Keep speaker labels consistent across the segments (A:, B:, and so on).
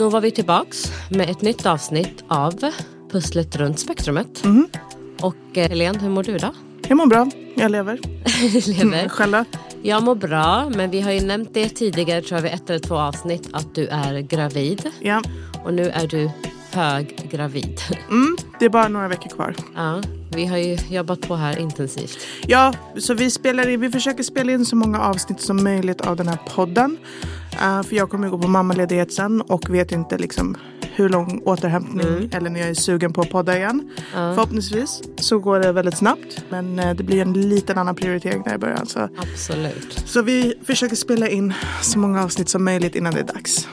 A: Då var vi tillbaks med ett nytt avsnitt av Pusslet runt spektrumet.
B: Mm.
A: Och eh, Helene, hur mår du då?
B: Jag mår bra, jag lever.
A: Lever.
B: Själva?
A: Jag mår bra, men vi har ju nämnt det tidigare, tror jag, vid ett eller två avsnitt, att du är gravid.
B: Ja.
A: Och nu är du höggravid.
B: Mm, det är bara några veckor kvar.
A: Ja, vi har ju jobbat på här intensivt.
B: Ja, så vi, spelar in, vi försöker spela in så många avsnitt som möjligt av den här podden. Uh, för jag kommer gå på mammaledighet sen och vet inte liksom hur lång återhämtning eller när jag är sugen på att podda igen. Förhoppningsvis så går det väldigt snabbt. Men eh, det blir en liten annan prioritering där i början. Så.
A: Absolut.
B: så vi försöker spela in så många avsnitt som möjligt innan det är dags.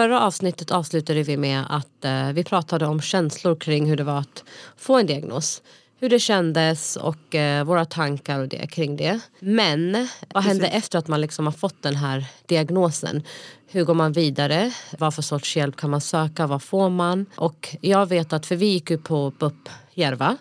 A: Förra avsnittet avslutade vi med att eh, vi pratade om känslor kring hur det var att få en diagnos. Hur det kändes och eh, våra tankar och det kring det. Men vad hände efter att man liksom har fått den här diagnosen? Hur går man vidare? Vad för sorts hjälp kan man söka? Vad får man? Och jag vet att, för vi gick ju på BUP Järva.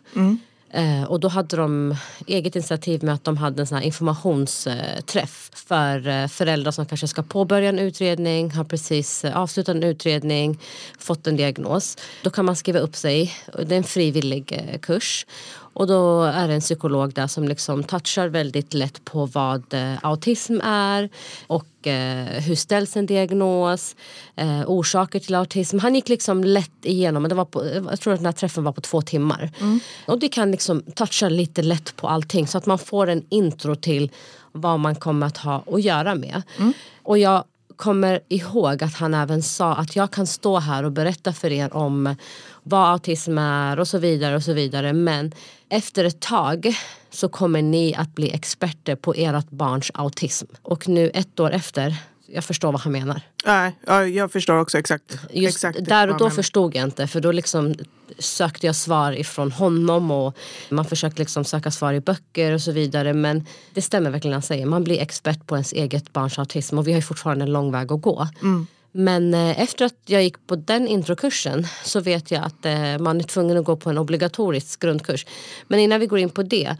A: Eh, och då hade de eget initiativ med att de hade en sån här informationsträff för eh, föräldrar som kanske ska påbörja en utredning, har precis eh, avslutat en utredning, fått en diagnos. Då kan man skriva upp sig, det är en frivillig eh, kurs. Och då är det en psykolog där som liksom touchar väldigt lätt på vad eh, autism är och eh, hur ställs en diagnos, eh, orsaker till autism. Han gick liksom lätt igenom, det var på, jag tror att den här träffen var på två timmar. Och det kan liksom toucha lite lätt på allting så att man får en intro till vad man kommer att ha att göra med. Och jag kommer ihåg att han även sa att jag kan stå här och berätta för er om vad autism är och så vidare och så vidare. Men efter ett tag så kommer ni att bli experter på ert barns autism. Och nu ett år efter, jag förstår vad han menar.
B: Nej, ja, jag förstår också exakt.
A: Just
B: exakt
A: där och då förstod jag inte för då liksom sökte jag svar ifrån honom och man försökte liksom söka svar i böcker och så vidare men det stämmer verkligen han säger. Man blir expert på ens eget barns autism och vi har ju fortfarande en lång väg att gå. Men eh, efter att jag gick på den introkursen så vet jag att eh, man är tvungen att gå på en obligatorisk grundkurs. Men innan vi går in på det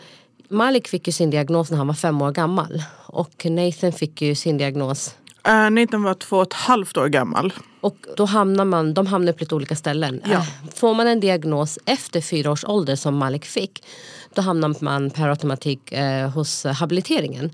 A: Malik fick ju sin diagnos när han var fem år gammal och Nathan fick ju sin diagnos
B: Uh, Nathan var två och ett halvt år gammal.
A: och då hamnar man, de hamnar på lite olika ställen.
B: Ja.
A: Eh, Får man en diagnos efter fyra års ålder som Malik fick, då hamnar man per automatik eh, hos eh, habiliteringen.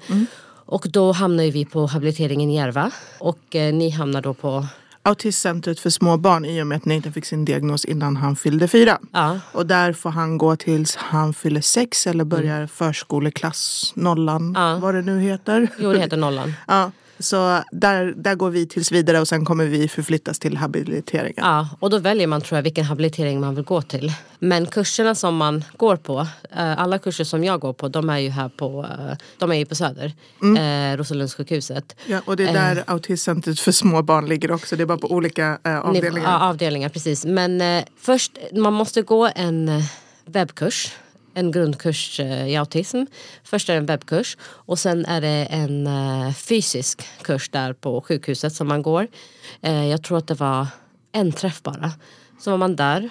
A: Och då hamnar vi på habiliteringen i Järva och eh, ni hamnar då på,
B: Autismcentret för små barn i och med att Nathan fick sin diagnos innan han fyllde fyra.
A: ja,
B: Och där får han gå tills han fyller sex eller börjar förskoleklass, nollan,
A: Ja.
B: vad det nu heter.
A: jo det heter nollan.
B: Ja, så där, där går vi tills vidare och sen kommer vi förflyttas till habiliteringen.
A: Ja, och då väljer man tror jag vilken habilitering man vill gå till. Men kurserna som man går på, eh, alla kurser som jag går på, de är ju här på, eh, de är ju på Söder, eh, Roselundssjukhuset.
B: Ja, och det är där autismcentret för små barn ligger också. Det är bara på olika eh, avdelningar.
A: Avdelningar, precis. Men eh, först, man måste gå en eh, webbkurs. En grundkurs eh, i autism. Först är det en webbkurs och sen är det en eh, fysisk kurs där på sjukhuset som man går. Eh, jag tror att det var en träff bara. Så var man där.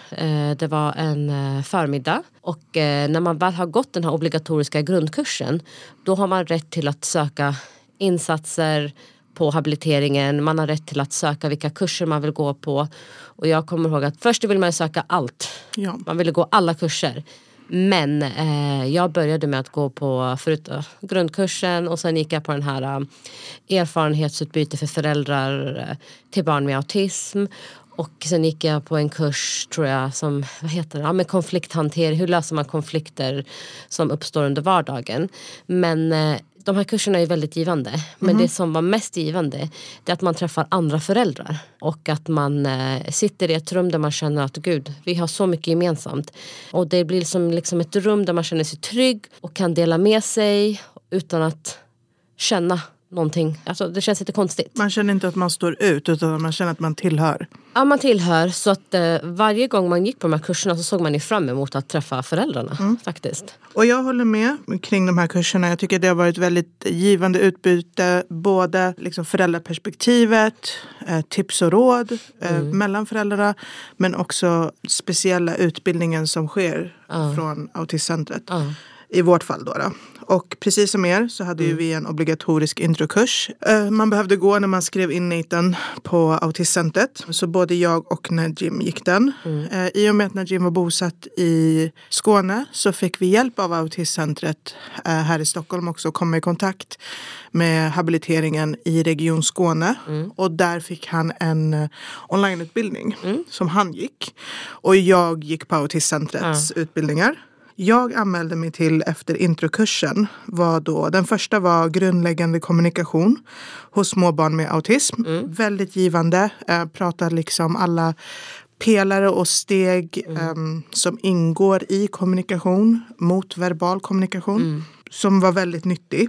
A: Det var en förmiddag. Och när man väl har gått den här obligatoriska grundkursen då har man rätt till att söka insatser på habiliteringen. Man har rätt till att söka vilka kurser man vill gå på. Och jag kommer ihåg att först vill man söka allt.
B: Ja.
A: Man ville gå alla kurser. Men eh, jag började med att gå på förut, eh, grundkursen och sen gick jag på den här eh, erfarenhetsutbyte för föräldrar eh, till barn med autism. Och sen gick jag på en kurs tror jag som, vad heter det, ja, med konflikthantering, hur löser man konflikter som uppstår under vardagen. Men eh, de här kurserna är väldigt givande. Men det som var mest givande det är att man träffar andra föräldrar. Och att man eh, sitter i ett rum där man känner att gud, vi har så mycket gemensamt. Och det blir som liksom ett rum där man känner sig trygg och kan dela med sig utan att känna någonting. Alltså, det känns lite konstigt.
B: Man känner inte att man står ut utan man känner att man tillhör.
A: Ja, man tillhör. Så att eh, varje gång man gick på de här kurserna så såg man ju fram emot att träffa föräldrarna.
B: Mm.
A: faktiskt.
B: Och jag håller med kring de här kurserna. Jag tycker det har varit väldigt givande utbyte. Både liksom föräldraperspektivet, eh, tips och råd eh, mellan föräldrarna. Men också speciella utbildningen som sker från Autismcentret. I vårt fall då, då. Och precis som er så hade ju vi en obligatorisk introkurs. Eh, man behövde gå när man skrev in Nathan på Autismcentret. Så både jag och Najim gick den. Eh, I och med att Najim var bosatt i Skåne så fick vi hjälp av Autismcentret eh, här i Stockholm också att komma i kontakt med habiliteringen i Region Skåne. Och där fick han en onlineutbildning som han gick. Och jag gick på Autismcentrets utbildningar. Jag anmälde mig till efter introkursen. Var då, den första var grundläggande kommunikation hos små barn med autism. Väldigt givande. Eh, pratar liksom alla pelare och steg em, som ingår i kommunikation mot verbal kommunikation. Som var väldigt nyttig.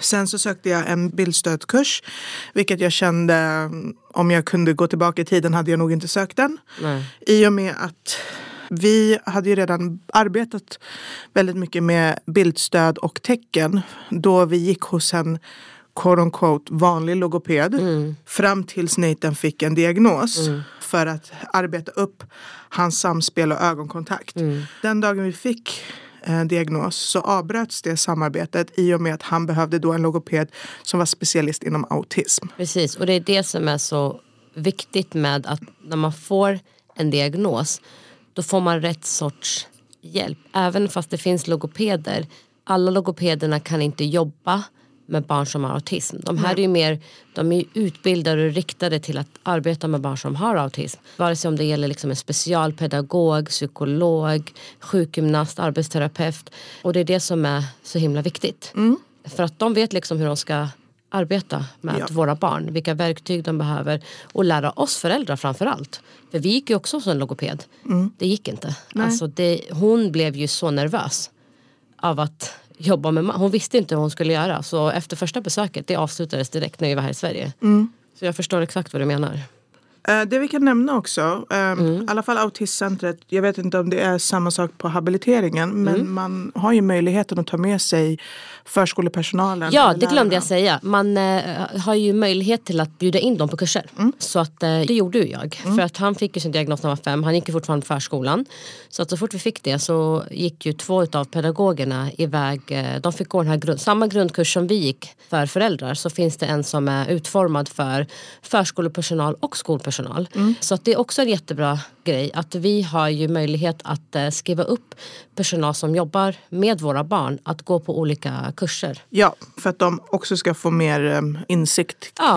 B: Sen så sökte jag en bildstödskurs. Vilket jag kände, mm, om jag kunde gå tillbaka i tiden hade jag nog inte sökt den.
A: Nej.
B: I och med att vi hade ju redan arbetat väldigt mycket med bildstöd och tecken då vi gick hos en quote unquote vanlig logoped fram tills Nathan fick en diagnos för att arbeta upp hans samspel och ögonkontakt. Den dagen vi fick en diagnos så avbröts det samarbetet i och med att han behövde då en logoped som var specialist inom autism.
A: Precis, och det är det som är så viktigt med att när man får en diagnos då får man rätt sorts hjälp. Även fast det finns logopeder. Alla logopederna kan inte jobba med barn som har autism. De här är ju mer de är utbildade och riktade till att arbeta med barn som har autism. Vare sig om det gäller liksom en specialpedagog, psykolog, sjukgymnast, arbetsterapeut. Och det är det som är så himla viktigt. För att de vet liksom hur de ska arbeta med
B: Ja.
A: våra barn. Vilka verktyg de behöver. Och lära oss föräldrar framför allt. För vi gick ju också hos en logoped. Det gick inte. Alltså det, hon blev ju så nervös av att jobba med Hon visste inte hur hon skulle göra. Så efter första besöket, det avslutades direkt när vi var här i Sverige. Så jag förstår exakt vad du menar.
B: Eh, Det vi kan nämna också, eh,
A: Mm.
B: i alla fall Autismcentret, jag vet inte om det är samma sak på habiliteringen, men
A: Mm.
B: man har ju möjligheten att ta med sig förskolepersonalen.
A: Ja, det glömde jag säga. Man eh, har ju möjlighet till att bjuda in dem på kurser. Så att, eh, det gjorde ju jag. För att han fick ju sin diagnos när han var fem. Han gick ju fortfarande förskolan. Så att så fort vi fick det så gick ju två av pedagogerna iväg. De fick gå den här grund, samma grundkurs som vi gick för föräldrar. Så finns det en som är utformad för förskolepersonal och skolpersonal. Så att det är också en jättebra grej. Att vi har ju möjlighet att eh, skriva upp personal som jobbar med våra barn. Att gå på olika kurser.
B: Ja, för att de också ska få mer eh, insikt
A: Ja.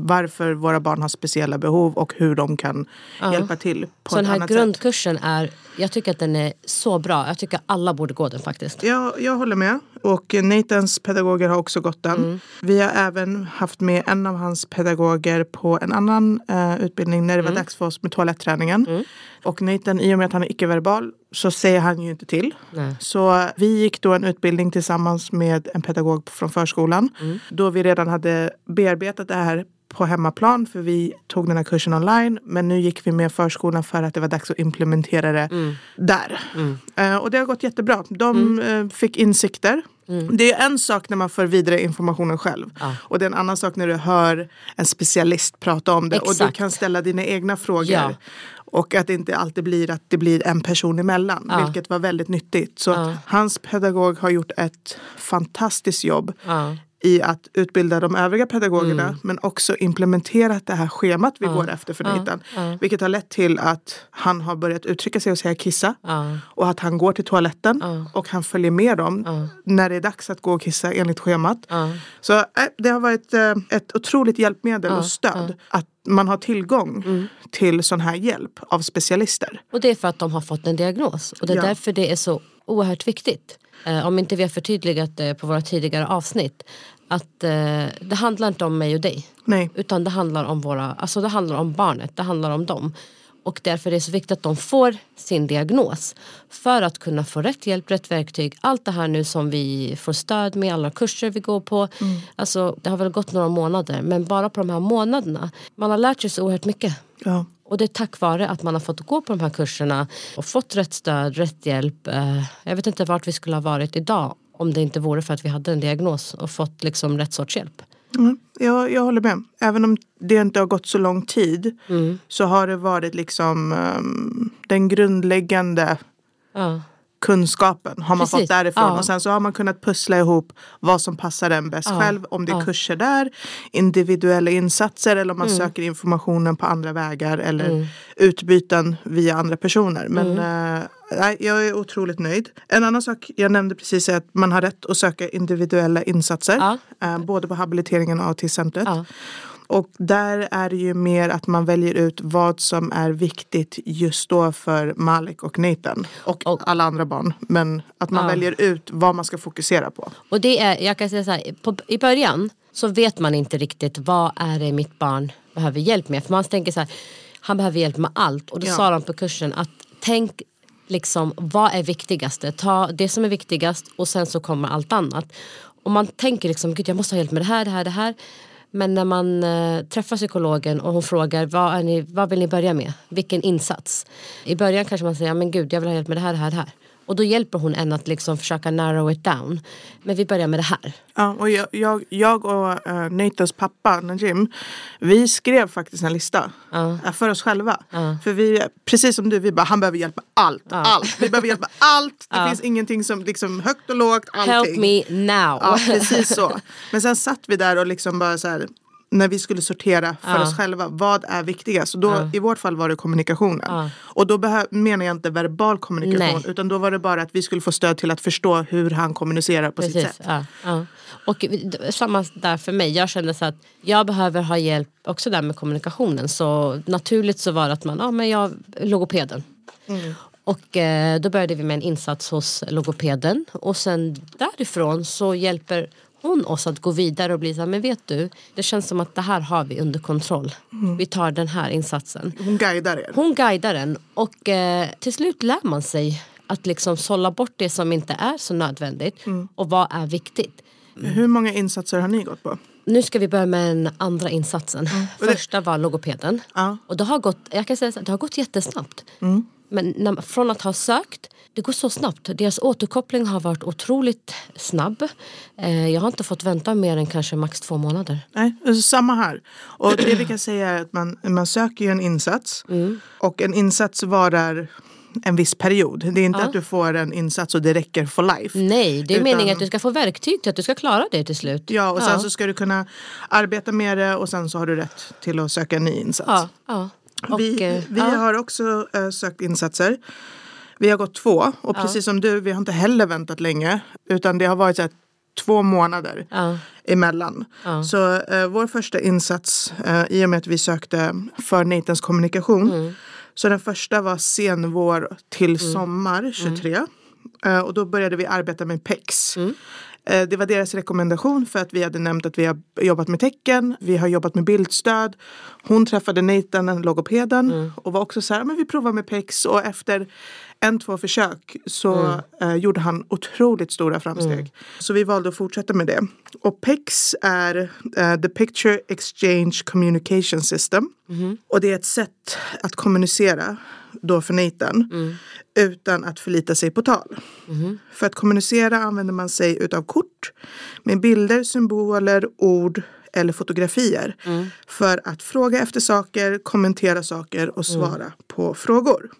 B: Varför våra barn har speciella behov och hur de kan hjälpa till på
A: Så den här
B: annat sätt.
A: grundkursen är, jag tycker att den är så bra. Jag tycker alla borde gå den faktiskt.
B: Ja, jag håller med. Och Nathans pedagoger har också gått den.
A: Mm.
B: Vi har även haft med en av hans pedagoger på en annan eh, utbildning när det
A: Mm.
B: var dags för oss med toaletträningen. Och Nathan, i och med att han är icke-verbal så säger han ju inte till.
A: Nej.
B: Så vi gick då en utbildning tillsammans med en pedagog från förskolan.
A: Mm.
B: Då vi redan hade bearbetat det här på hemmaplan för vi tog den här kursen online. Men nu gick vi med förskolan för att det var dags att implementera det
A: Mm.
B: där. Eh, och det har gått jättebra. De eh, fick insikter. Det är en sak när man för vidare informationen själv.
A: Mm. Ja.
B: Och det är en annan sak när du hör en specialist prata om det. Och du
A: Exakt.
B: kan ställa dina egna frågor.
A: Ja.
B: Och att det inte alltid blir att det blir en person emellan.
A: Ja.
B: Vilket var väldigt nyttigt. Så
A: Ja.
B: hans pedagog har gjort ett fantastiskt jobb
A: Ja.
B: I att utbilda de övriga pedagogerna men också implementerat det här schemat vi går efter för
A: Ja.
B: Nathan.
A: Ja.
B: Vilket har lett till att han har börjat uttrycka sig och säga kissa.
A: Ja.
B: Och att han går till toaletten
A: Ja.
B: och han följer med dem
A: Ja.
B: när det är dags att gå och kissa enligt schemat.
A: Ja.
B: Så äh, det har varit äh, ett otroligt hjälpmedel
A: Ja,
B: och stöd. Att man har tillgång
A: Mm.
B: till sån här hjälp av specialister.
A: Och det är för att de har fått en diagnos. Och det är
B: Ja.
A: därför det är så oerhört viktigt. Eh, om inte vi har förtydligat det på våra tidigare avsnitt. Att eh, det handlar inte om mig och dig.
B: Nej.
A: Utan det handlar om våra, alltså det handlar om barnet, det handlar om dem. Och därför är det så viktigt att de får sin diagnos. För att kunna få rätt hjälp, rätt verktyg. Allt det här nu som vi får stöd med, alla kurser vi går på. Mm. Alltså, det har väl gått några månader men bara på de här månaderna. Man har lärt sig så oerhört mycket.
B: Ja.
A: Och det är tack vare att man har fått gå på de här kurserna och fått rätt stöd, rätt hjälp. Eh, jag vet inte vart vi skulle ha varit idag om det inte vore för att vi hade en diagnos och fått liksom rätt sorts hjälp.
B: Mm, jag, jag håller med. Även om det inte har gått så lång tid
A: mm.
B: så har det varit liksom um, den grundläggande
A: Ja.
B: Kunskapen har man
A: Precis,
B: fått därifrån.
A: ja.
B: Och sen så har man kunnat pussla ihop vad som passar en bäst
A: Ja,
B: själv. Om det är
A: ja.
B: kurser där, individuella insatser eller om man
A: Mm.
B: söker informationen på andra vägar eller utbyten via andra personer. Men
A: Mm.
B: nej, jag är otroligt nöjd. En annan sak jag nämnde precis är att man har rätt att söka individuella insatser. Eh, både på habiliteringen och autismcentret. Och där är det ju mer att man väljer ut vad som är viktigt just då för Malik och Nathan. Och,
A: Och-
B: alla andra barn. Men att man
A: Ja.
B: väljer ut vad man ska fokusera på.
A: Och det är, jag kan säga så här, på, i början så vet man inte riktigt vad är det mitt barn behöver hjälp med. För man tänker så här, han behöver hjälp med allt. Och då
B: Ja.
A: sa de på kursen att tänk liksom vad är viktigaste? Ta det som är viktigast och sen så kommer allt annat. Och man tänker liksom, gud jag måste ha hjälp med det här, det här, det här. Men när man eh, träffar psykologen och hon frågar vad, är ni, vad vill ni börja med? Vilken insats? I början kanske man säger, men gud jag vill ha hjälp med det här, det här, det här. Och då hjälper hon en att liksom försöka narrow it down. Men vi börjar med det här.
B: Ja, och jag, jag, jag och uh, Nathans pappa Najim, vi skrev faktiskt en lista eh, för oss själva.
A: Ja.
B: För vi, precis som du, vi bara han behöver hjälp med allt. allt. Vi behöver hjälp med allt. Det finns ingenting som liksom högt och lågt. Allting.
A: Help me now.
B: Ja, precis så. Men sen satt vi där och liksom bara så här när vi skulle sortera för
A: Ja.
B: oss själva, vad är viktigast? Och då,
A: Ja.
B: I vårt fall var det kommunikationen.
A: Ja.
B: Och då menar jag inte verbal kommunikation
A: Nej.
B: utan då var det bara att vi skulle få stöd till att förstå hur han kommunicerar på sitt
A: Precis,
B: sätt.
A: ja, ja. Och samma där för mig. Jag kände så att jag behöver ha hjälp också där med kommunikationen. Så naturligt så var det att man, ja men jag, logopeden. Och eh, då började vi med en insats hos logopeden. Och sen därifrån så hjälper hon oss att gå vidare och bli så här, men vet du, det känns som att det här har vi under kontroll. Vi tar den här insatsen.
B: Hon guidar er.
A: Hon guidar en och eh, till slut lär man sig att liksom sålla bort det som inte är så nödvändigt och vad är viktigt.
B: Hur många insatser har ni gått på?
A: Nu ska vi börja med den andra insatsen.
B: Det-
A: Första var logopeden.
B: Ja.
A: Och det har gått, jag kan säga så, det har gått jättesnabbt. Men när, från att ha sökt, det går så snabbt. Deras återkoppling har varit otroligt snabb. Eh, jag har inte fått vänta mer än kanske max två månader.
B: Nej, alltså samma här. Och det vi kan säga är att man, man söker ju en insats och en insats varar en viss period. Det är inte
A: Ja.
B: att du får en insats och det räcker for life.
A: Nej, det är
B: Utan-
A: meningen att du ska få verktyg till att du ska klara det till slut.
B: Ja, och sen så ska du kunna arbeta med det och sen så har du rätt till att söka en ny insats.
A: Ja, ja. Och,
B: vi
A: eh,
B: vi
A: ja.
B: har också eh, sökt insatser. Vi har gått två och precis som du, vi har inte heller väntat länge. Utan det har varit så här, två månader
A: Ja.
B: emellan.
A: Ja.
B: Så eh, vår första insats, eh, i och med att vi sökte för Nathans kommunikation.
A: Mm.
B: Så den första var senvår till sommar 23. Eh, och då började vi arbeta med PEX.
A: Mm.
B: Eh, Det var deras rekommendation för att vi hade nämnt att vi har jobbat med tecken, vi har jobbat med bildstöd. Hon träffade Nathan, den logopeden,
A: Mm.
B: och var också så här, men vi provar med PEX. Och efter en, två försök så
A: Mm.
B: eh, gjorde han otroligt stora framsteg. Så vi valde att fortsätta med det. Och PEX är eh, The Picture Exchange Communication System. Och det är ett sätt att kommunicera då för Nathan utan att förlita sig på tal. För att kommunicera använder man sig utav kort med bilder, symboler, ord eller fotografier. För att fråga efter saker, kommentera saker och svara på frågor.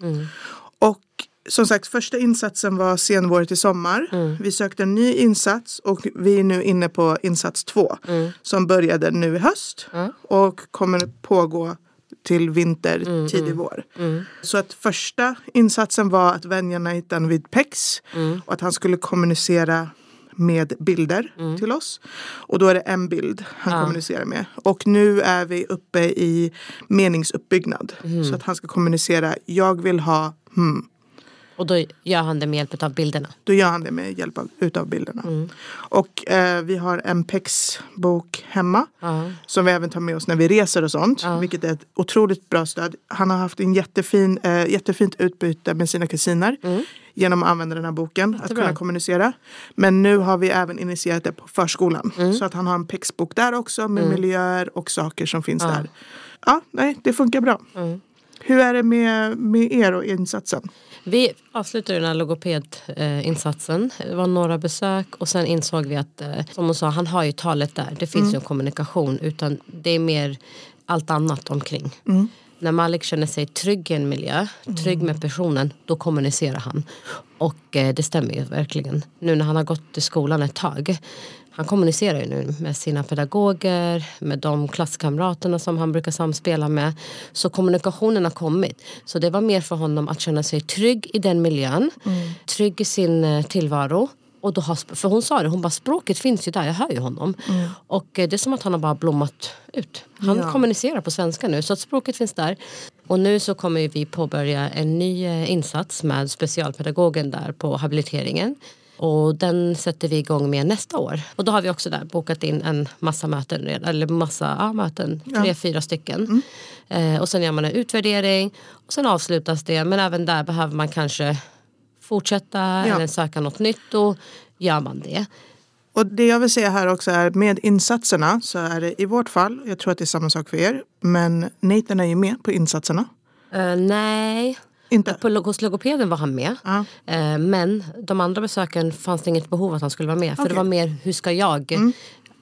B: Som sagt, första insatsen var senvår till sommar. Vi sökte en ny insats och vi är nu inne på insats två. Som började nu i höst och kommer pågå till vinter, tidig vår. Så att första insatsen var att vänja Nathan vid PEX och att han skulle kommunicera med bilder till oss. Och då är det en bild han kommunicerar med. Och nu är vi uppe i meningsuppbyggnad. Så att han ska kommunicera, jag vill ha hmm.
A: Och då gör han det med hjälp av bilderna.
B: Då gör han det med hjälp av utav bilderna.
A: Mm.
B: Och eh, vi har en PEX-bok hemma.
A: Ja.
B: Som vi även tar med oss när vi reser och sånt.
A: Ja.
B: Vilket är ett otroligt bra stöd. Han har haft en jättefin, eh, jättefint utbyte med sina kusiner. Genom att använda den här boken. Att
A: Jättebra.
B: kunna kommunicera. Men nu har vi även initierat det på förskolan.
A: Mm.
B: Så att han har en PEX-bok där också. Med miljöer och saker som finns där. Ja, nej, det funkar bra.
A: Mm.
B: Hur är det med, med er och insatsen?
A: Vi avslutade den här logopedinsatsen. Det var några besök och sen insåg vi att, eh, som hon sa, han har ju talet där. Det finns ju en kommunikation utan det är mer allt annat omkring. När Malik känner sig trygg i en miljö, trygg med personen, då kommunicerar han. Och eh, det stämmer ju verkligen. Nu när han har gått i skolan ett tag han kommunicerar ju nu med sina pedagoger, med de klasskamraterna som han brukar samspela med. Så kommunikationen har kommit. Så det var mer för honom att känna sig trygg i den miljön, trygg i sin eh, tillvaro. Och då har, för hon sa det, hon bara språket finns ju där, jag hör ju honom. Och eh, det är som att han har bara blommat ut. Han
B: Ja.
A: kommunicerar på svenska nu så att språket finns där. Och nu så kommer vi påbörja en ny eh, insats med specialpedagogen där på habiliteringen. Och den sätter vi igång med nästa år. Och då har vi också där bokat in en massa möten, eller massa ja, möten, tre, fyra stycken. Eh, och sen gör man en utvärdering och sen avslutas det. Men även där behöver man kanske fortsätta eller söka något nytt. Då gör man det.
B: Och det jag vill säga här också är med insatserna så är det i vårt fall, jag tror att det är samma sak för er, men Nathan är ju med på insatserna.
A: Eh, nej,
B: Inte?
A: på, hos logopeden var han med.
B: Ja.
A: Eh, men de andra besöken fanns det inget behov att han skulle vara med. För
B: Okej.
A: det var mer, hur ska jag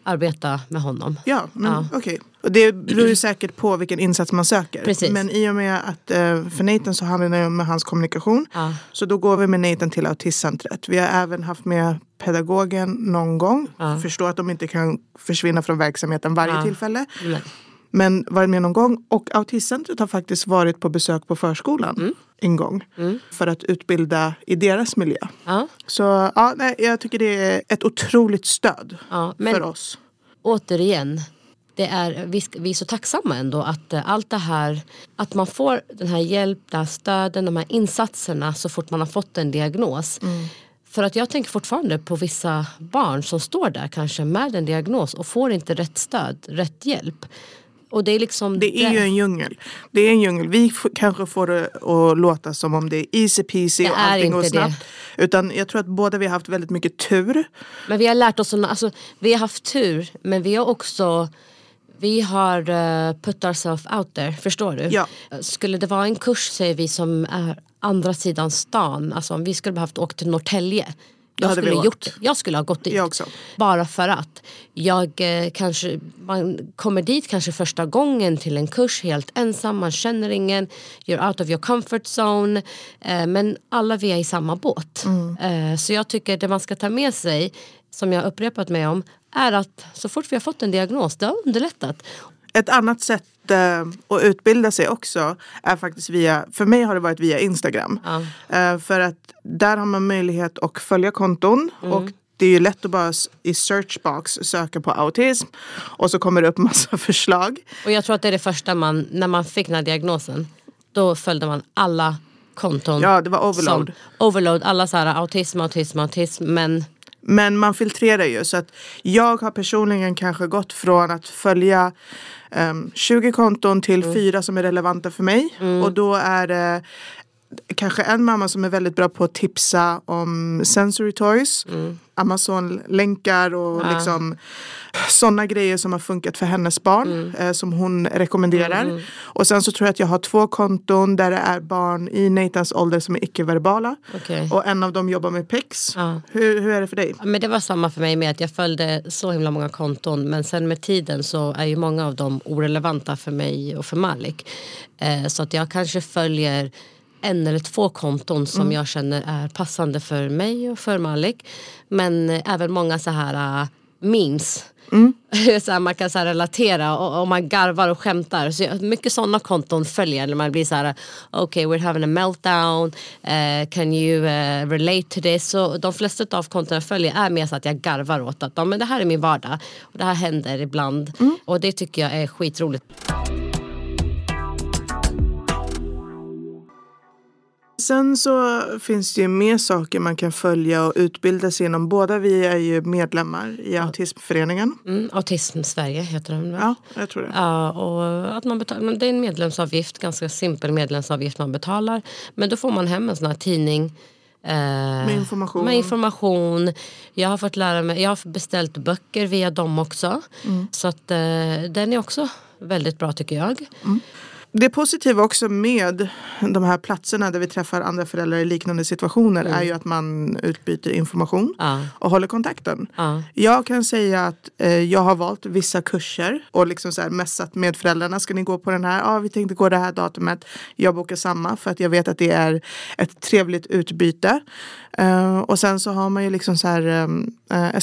A: arbeta med honom?
B: Ja, men
A: Ja.
B: okej. Och det beror ju säkert på vilken insats man söker.
A: Precis.
B: Men i och med att eh, för Nathan så handlar det om hans kommunikation.
A: Ja.
B: Så då går vi med Nathan till autistcentret. Vi har även haft med pedagogen någon gång.
A: Ja.
B: Förstår att de inte kan försvinna från verksamheten varje tillfälle.
A: Nej.
B: Men varit med någon gång. Och autistcentret har faktiskt varit på besök på förskolan
A: Mm.
B: en gång. För att utbilda i deras miljö.
A: Ja,
B: Så ja, nej, jag tycker det är ett otroligt stöd
A: ja,
B: för oss.
A: återigen, det är, vi, vi är så tacksamma ändå att eh, allt det här, att man får den här hjälp, det här stöden, de här insatserna så fort man har fått en diagnos. För att jag tänker fortfarande på vissa barn som står där kanske med en diagnos och får inte rätt stöd, rätt hjälp. Och det är liksom
B: Det är ju en djungel. Det är en djungel. Vi kanske får det att låta som om det är easy peasy
A: Det
B: och allting går
A: inte det.
B: snabbt. Utan jag tror att båda vi har haft väldigt mycket tur.
A: Men vi har lärt oss, alltså, vi har haft tur men vi har också vi har uh, put ourselves out there, förstår du?
B: Ja.
A: Skulle det vara en kurs säger vi som är andra sidan stan, alltså om vi skulle behövt åka till Norrtälje. Jag
B: hade
A: skulle, gjort, det. jag skulle ha gått dit. Bara för att jag eh, kanske, man kommer dit kanske första gången till en kurs helt ensam, man känner ingen, you're out of your comfort zone. Eh, men alla vi är i samma båt. Eh, så jag tycker det man ska ta med sig, som jag har upprepat mig om, är att så fort vi har fått en diagnos, det har underlättat.
B: Ett annat sätt eh, att utbilda sig också är faktiskt via, för mig har det varit via Instagram.
A: Ja.
B: Eh, för att där har man möjlighet att följa konton.
A: Mm.
B: Och det är ju lätt att bara i searchbox söka på autism. Och så kommer det upp massa förslag.
A: Och jag tror att det är det första man, när man fick den här diagnosen, då följde man alla konton.
B: Ja, det var overload.
A: Som, overload, alla så här autism, autism, autism. Men
B: Men man filtrerar ju. Så att jag har personligen kanske gått från att följa ehm, 20 konton till fyra som är relevanta för mig. Och då är det kanske en mamma som är väldigt bra på att tipsa om sensory toys. Amazon-länkar och liksom sådana grejer som har funkat för hennes barn. Eh, som hon rekommenderar. Och sen så tror jag att jag har två konton där det är barn i Nathans ålder som är icke-verbala.
A: Okej.
B: Och en av dem jobbar med PEX.
A: Ja.
B: Hur, hur är det för dig?
A: Ja, Men det var samma för mig med att jag följde så himla många konton men sen med tiden så är ju många av dem orelevanta för mig och för Malik. Eh, så att jag kanske följer en eller två konton som jag känner är passande för mig och för Malik. Men eh, även många så här uh, memes. så här, man kan så relatera och, och man garvar och skämtar. Så jag, mycket sådana konton följer när man blir så här okej we're having a meltdown, eh, can you eh, relate to this? Så de flesta av kontona jag följer är mer så att jag garvar åt att men det här är min vardag och det här händer ibland och det tycker jag är skitroligt.
B: Sen så finns det ju mer saker man kan följa och utbilda sig inom. Båda vi är ju medlemmar i Autismföreningen.
A: Mm, Autism Sverige heter den va?
B: Ja, jag tror det.
A: Ja, och att man betalar, det är en medlemsavgift, ganska simpel medlemsavgift man betalar. Men då får man hem en sån här tidning eh,
B: Med information.
A: Med information. Jag har fått lära mig, jag har beställt böcker via dem också.
B: Mm.
A: Så att eh, den är också väldigt bra tycker jag.
B: Det positiva också med de här platserna där vi träffar andra föräldrar i liknande situationer är ju att man utbyter information
A: Ja.
B: och håller kontakten.
A: Ja.
B: Jag kan säga att eh, jag har valt vissa kurser och liksom så här messat med föräldrarna. Ska ni gå på den här? Ja, vi tänkte gå det här datumet. Jag bokar samma för att jag vet att det är ett trevligt utbyte. Eh, och sen så har man ju liksom så här eh,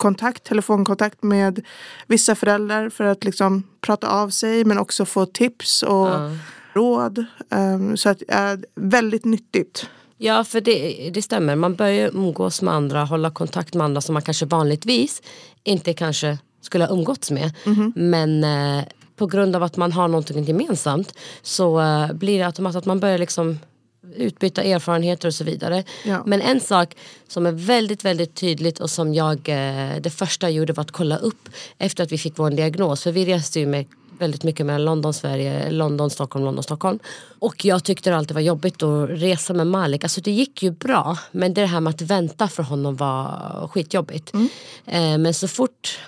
B: sms-kontakt, telefonkontakt med vissa föräldrar för att liksom prata av sig men också få tips och
A: Ja.
B: råd. Eh, så att eh, väldigt nyttigt.
A: Ja, för det, det stämmer. Man börjar umgås med andra, hålla kontakt med andra som man kanske vanligtvis inte kanske skulle ha umgåtts med. Men eh, på grund av att man har någonting gemensamt så eh, blir det automatiskt att man börjar liksom utbyta erfarenheter och så vidare.
B: Ja.
A: Men en sak som är väldigt, väldigt tydligt och som jag, eh, det första jag gjorde var att kolla upp efter att vi fick vår diagnos. För vi reste ju med väldigt mycket mellan London, Sverige, London, Stockholm, London, Stockholm. Och jag tyckte det alltid var jobbigt att resa med Malik. Alltså det gick ju bra men det här med att vänta för honom var skitjobbigt. Eh, men så fort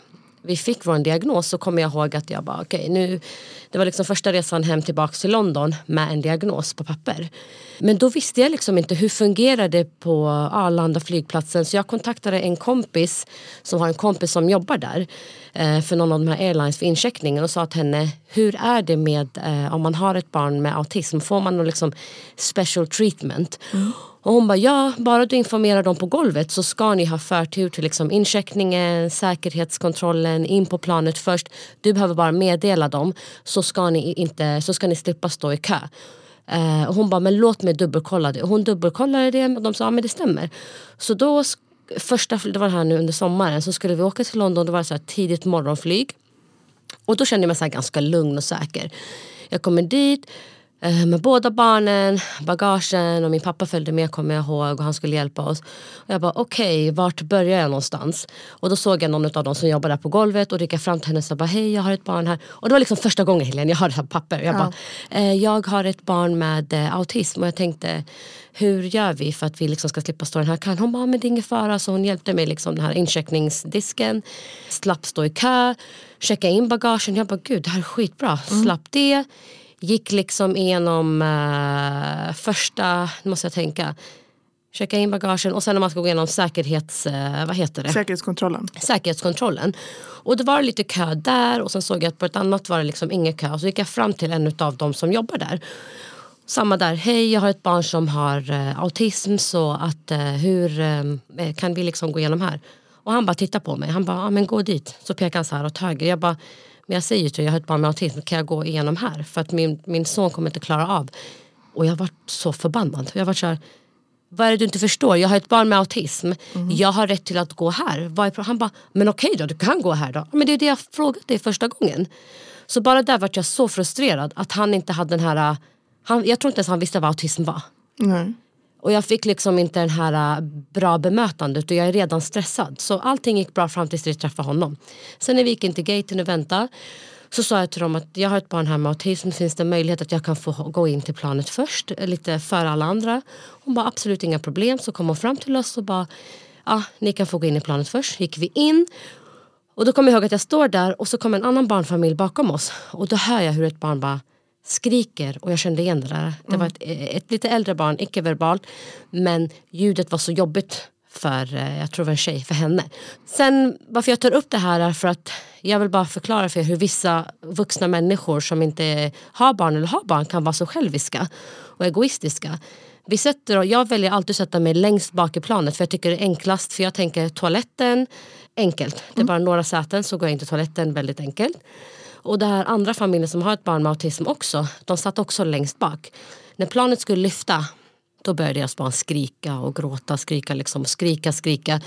A: vi fick vår diagnos så kommer jag ihåg att jag bara okej nu Det var liksom första resan hem tillbaks till London med en diagnos på papper. Men då visste jag liksom inte hur fungerar det på Arlanda flygplatsen så jag kontaktade en kompis som har en kompis som jobbar där eh, för någon av de här airlines för incheckningen och sa till henne hur är det med eh, om man har ett barn med autism får man någon liksom special treatment? Mm. Och hon bara, ja, bara du informerar dem på golvet så ska ni ha förtur till liksom incheckningen, säkerhetskontrollen, in på planet först. Du behöver bara meddela dem så ska ni, inte, så ska ni slippa stå i kö. Eh, och hon bara, men låt mig dubbelkolla det. Och hon dubbelkollade det och de sa, ja men det stämmer. Så då, första, det var här nu under sommaren, så skulle vi åka till London, det var så här tidigt morgonflyg. Och då kände jag mig så här ganska lugn och säker. Jag kommer dit med båda barnen, bagagen och min pappa följde med kommer jag ihåg och han skulle hjälpa oss. Och jag bara okej, vart börjar jag någonstans? Och då såg jag någon av dem som jobbar där på golvet och gick fram till henne och sa bara, hej jag har ett barn här. Och det var liksom första gången Helene, jag har det här papper. Jag bara, eh, jag har ett barn med eh, autism och jag tänkte hur gör vi för att vi liksom ska slippa stå i den här kön? Hon bara, men det är ingen fara. Så hon hjälpte mig liksom den här incheckningsdisken. Slapp stå i kö, checka in bagagen. Jag bara, gud det här är skitbra. Slapp det. Gick liksom igenom eh, första, nu måste jag tänka. Checka in bagagen och sen när man ska gå igenom säkerhets... Eh, vad heter det?
B: Säkerhetskontrollen.
A: säkerhetskontrollen. Och det var lite kö där och sen såg jag att på ett annat var det liksom ingen kö. Och så gick jag fram till en av dem som jobbar där. Samma där, hej jag har ett barn som har eh, autism så att eh, hur eh, kan vi liksom gå igenom här? Och han bara tittar på mig, han bara, ja men gå dit. Så pekar han så här åt höger. Jag bara, men jag säger till jag har ett barn med autism, kan jag gå igenom här? För att min, min son kommer inte klara av. Och jag var så förbannad. Jag var så här, vad är det du inte förstår? Jag har ett barn med autism. Jag har rätt till att gå här. Han bara, men okej då, du kan gå här då. Men det är det jag frågade dig första gången. Så bara där vart jag så frustrerad att han inte hade den här... Han, jag tror inte ens han visste vad autism var.
B: Nej.
A: Och jag fick liksom inte den här uh, bra bemötandet och jag är redan stressad. Så allting gick bra fram tills vi träffade honom. Sen när vi gick in till gaten och väntade så sa jag till dem att jag har ett barn här med autism. Finns det möjlighet att jag kan få gå in till planet först? Eh, lite före alla andra. Hon bara absolut inga problem. Så kom hon fram till oss och bara ja, ni kan få gå in i planet först. Gick vi in. Och då kommer jag ihåg att jag står där och så kommer en annan barnfamilj bakom oss. Och då hör jag hur ett barn bara skriker och jag kände igen det där. Det var ett, ett lite äldre barn, icke-verbalt. Men ljudet var så jobbigt för, eh, jag tror det var en tjej, för henne. Sen varför jag tar upp det här är för att jag vill bara förklara för er hur vissa vuxna människor som inte har barn eller har barn kan vara så själviska och egoistiska. Vi sätter, jag väljer alltid att sätta mig längst bak i planet för jag tycker det är enklast. För jag tänker toaletten, enkelt. Det är bara några säten så går jag in till toaletten väldigt enkelt. Och det här andra familjen som har ett barn med autism också, de satt också längst bak. När planet skulle lyfta, då började deras barn skrika och gråta, skrika liksom, skrika, skrika.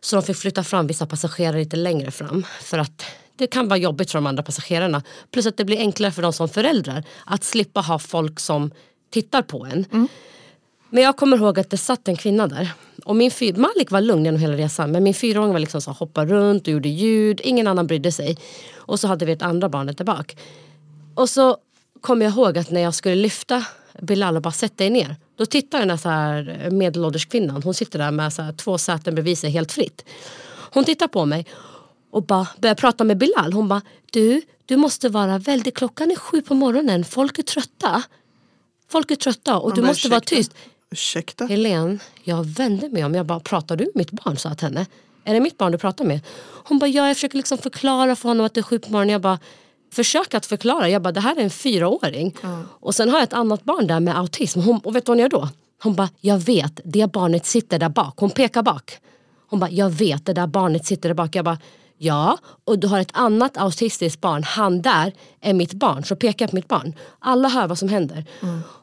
A: Så de fick flytta fram vissa passagerare lite längre fram. För att det kan vara jobbigt för de andra passagerarna. Plus att det blir enklare för dem som föräldrar att slippa ha folk som tittar på en. Men jag kommer ihåg att det satt en kvinna där. Och min fyr, Malik var lugn genom hela resan men min fyraåring var liksom så hoppade runt och gjorde ljud. Ingen annan brydde sig. Och så hade vi ett andra barnet där bak. Och så kommer jag ihåg att när jag skulle lyfta Bilal och bara sätta dig ner. Då tittar den här, så här medelålders kvinnan. Hon sitter där med så här två säten bredvid sig helt fritt. Hon tittar på mig och bara börjar prata med Bilal. Hon bara, du, du måste vara väldigt, klockan är sju på morgonen, folk är trötta. Folk är trötta och
B: Man
A: du måste vara
B: ursäkta?
A: tyst.
B: Ursäkta?
A: Helene, jag vände mig om. Jag bara, pratar du med mitt barn? sa jag till henne. Är det mitt barn du pratar med? Hon bara, ja jag försöker liksom förklara för honom att det är sju på morgonen. Jag bara, försök att förklara. Jag bara, det här är en fyraåring. Och sen har jag ett annat barn där med autism. Hon, och vet du vad hon gör då? Hon bara, jag vet, det barnet sitter där bak. Hon pekar bak. Hon bara, jag vet, det där barnet sitter där bak. Jag bara, ja, och du har ett annat autistiskt barn. Han där är mitt barn. Så pekar jag på mitt barn. Alla hör vad som händer.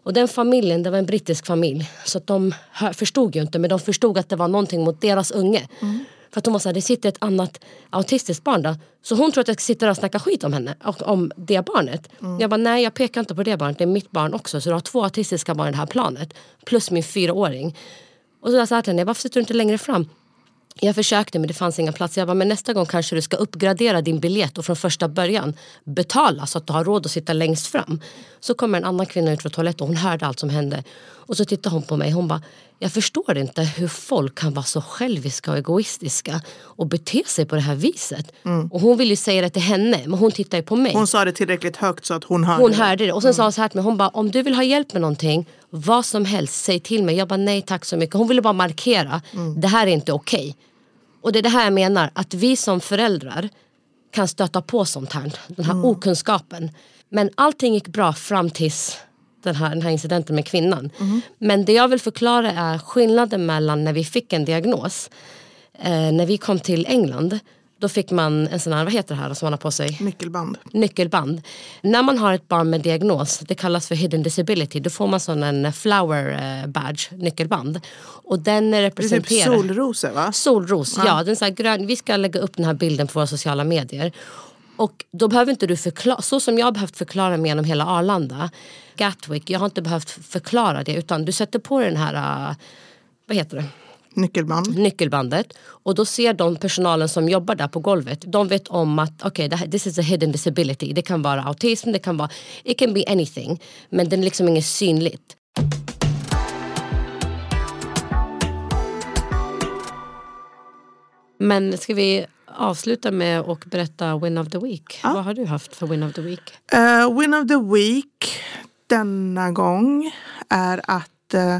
A: Och den familjen, det var en brittisk familj. Så att de hör, förstod ju inte, men de förstod att det var någonting mot deras unge. För att hon var såhär, det sitter ett annat autistiskt barn där. Så hon tror att jag sitter och snackar skit om henne och om det barnet. Jag bara, nej jag pekar inte på det barnet, det är mitt barn också. Så du har två autistiska barn i det här planet. Plus min fyraåring. Och så sa jag till henne, varför sitter du inte längre fram? Jag försökte men det fanns inga platser. Jag bara, men nästa gång kanske du ska uppgradera din biljett och från första början betala så att du har råd att sitta längst fram. Så kommer en annan kvinna ut från toaletten och hon hörde allt som hände. Och så tittar hon på mig hon bara, jag förstår inte hur folk kan vara så själviska och egoistiska och bete sig på det här viset. Och hon vill ju säga det till henne men hon tittar ju på mig.
B: Hon sa det tillräckligt högt så att hon hörde
A: Hon hörde det och sen sa hon så här till mig, hon bara om du vill ha hjälp med någonting, vad som helst, säg till mig. Jag bara nej tack så mycket. Hon ville bara markera, det här är inte okej. Och det är det här jag menar, att vi som föräldrar kan stöta på sånt här, den här okunskapen. Men allting gick bra fram tills den här, den här incidenten med kvinnan. Men det jag vill förklara är skillnaden mellan när vi fick en diagnos. Eh, när vi kom till England, då fick man en sån här, vad heter det här som man har på sig?
B: Nyckelband.
A: nyckelband. När man har ett barn med diagnos, det kallas för hidden disability, då får man sån en flower eh, badge, nyckelband. Och den
B: Det är
A: representerar...
B: typ solrosor va?
A: Solros, ja. den är så grön. Vi ska lägga upp den här bilden på våra sociala medier. Och då behöver inte du förklara, så som jag har behövt förklara mig genom hela Arlanda, Gatwick, jag har inte behövt förklara det utan du sätter på den här, eh, vad heter det?
B: Nyckelband.
A: nyckelbandet och då ser de personalen som jobbar där på golvet, de vet om att okej, okay, this is a hidden disability. Det kan vara autism, det kan vara, it can be anything. Men den är liksom inget synligt. Men ska vi avsluta med att berätta Win of the Week? Vad har du haft för Win of the Week?
B: Eh, win of the week denna gång är att uh,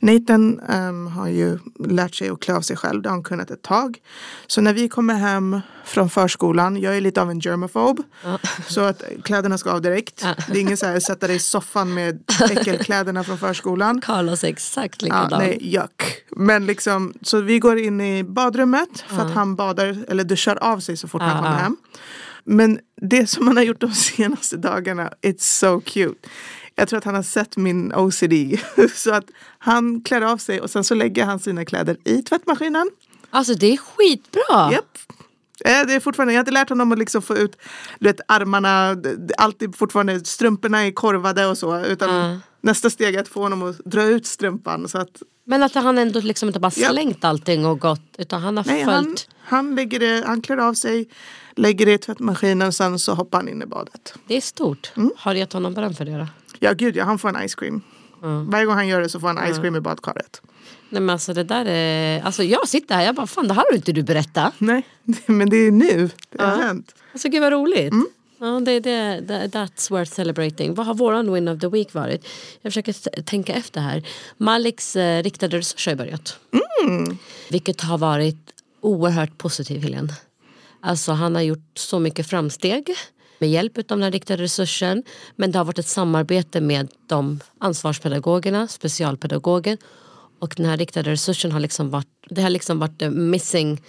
B: Nathan ehm, har ju lärt sig att klä av sig själv. Det har han kunnat ett tag. Så när vi kommer hem från förskolan, jag är lite av en germofob. Så att kläderna ska av direkt. Det är ingen så här sätta dig i soffan med äckelkläderna från förskolan.
A: Carlos är exakt
B: Ja,
A: likadan.
B: nej, yuck. Men liksom, så vi går in i badrummet för att han badar eller duschar av sig så fort han
A: Ja,
B: kommer
A: ja.
B: hem. Men det som han har gjort de senaste dagarna, it's so cute. Jag tror att han har sett min OCD. så att han klär av sig och sen så lägger han sina kläder i tvättmaskinen.
A: Alltså det är skitbra!
B: Japp. Eh, Det är fortfarande, jag har inte lärt honom att liksom få ut du vet, armarna, alltid fortfarande strumporna är korvade och så. Utan nästa steg är att få honom att dra ut strumpan. Så att
A: Men att han ändå liksom inte bara
B: Ja.
A: slängt allting och gått utan han har
B: Nej, han,
A: följt.
B: han, lägger det, han klär av sig, lägger det i tvättmaskinen sen så hoppar han in i badet.
A: Det är stort.
B: Mm.
A: Har du gett honom beröm för det då?
B: Ja gud ja, han får en ice cream. Varje gång han gör det så får han ice cream i badkaret.
A: Nej men alltså det där är... Alltså jag sitter här jag bara fan det här har inte du berättat.
B: Nej, men det är nu det har hänt.
A: Alltså gud vad roligt.
B: Mm.
A: Ja, det, det, det, that's worth celebrating. Vad har våran win of the week varit? Jag försöker tänka efter här. Maliks eh, riktade resurser har börjat.
B: Mm.
A: Vilket har varit oerhört positivt Helene. Alltså han har gjort så mycket framsteg med hjälp av den här riktade resursen. Men det har varit ett samarbete med de ansvarspedagogerna, specialpedagogen. Och den här riktade resursen har liksom varit, det har liksom varit the missing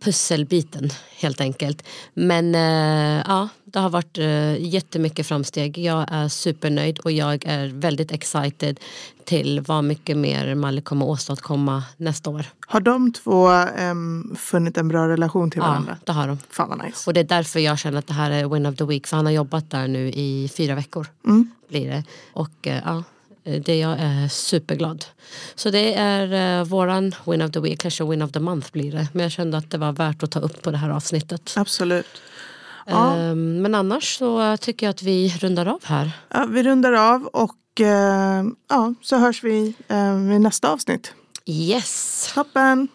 A: pusselbiten helt enkelt. Men eh, ja, det har varit eh, jättemycket framsteg. Jag är supernöjd och jag är väldigt excited till vad mycket mer Malik kommer åstadkomma nästa år.
B: Har de två em, funnit en bra relation till
A: Ja,
B: varandra?
A: det har de.
B: Fan vad nice.
A: Och det är därför jag känner att det här är win of the week. För han har jobbat där nu i fyra veckor.
B: Mm.
A: Blir det. Och eh, ja, Eh, Det jag är superglad. Så det är uh, våran win of the week, kanske win of the month blir det. Men jag kände att det var värt att ta upp på det här avsnittet.
B: Absolut. Ja.
A: Ehm, men annars så eh, tycker jag att vi rundar av här.
B: Ja, vi rundar av och eh, ja, så hörs vi eh, i nästa avsnitt.
A: Yes!
B: Toppen!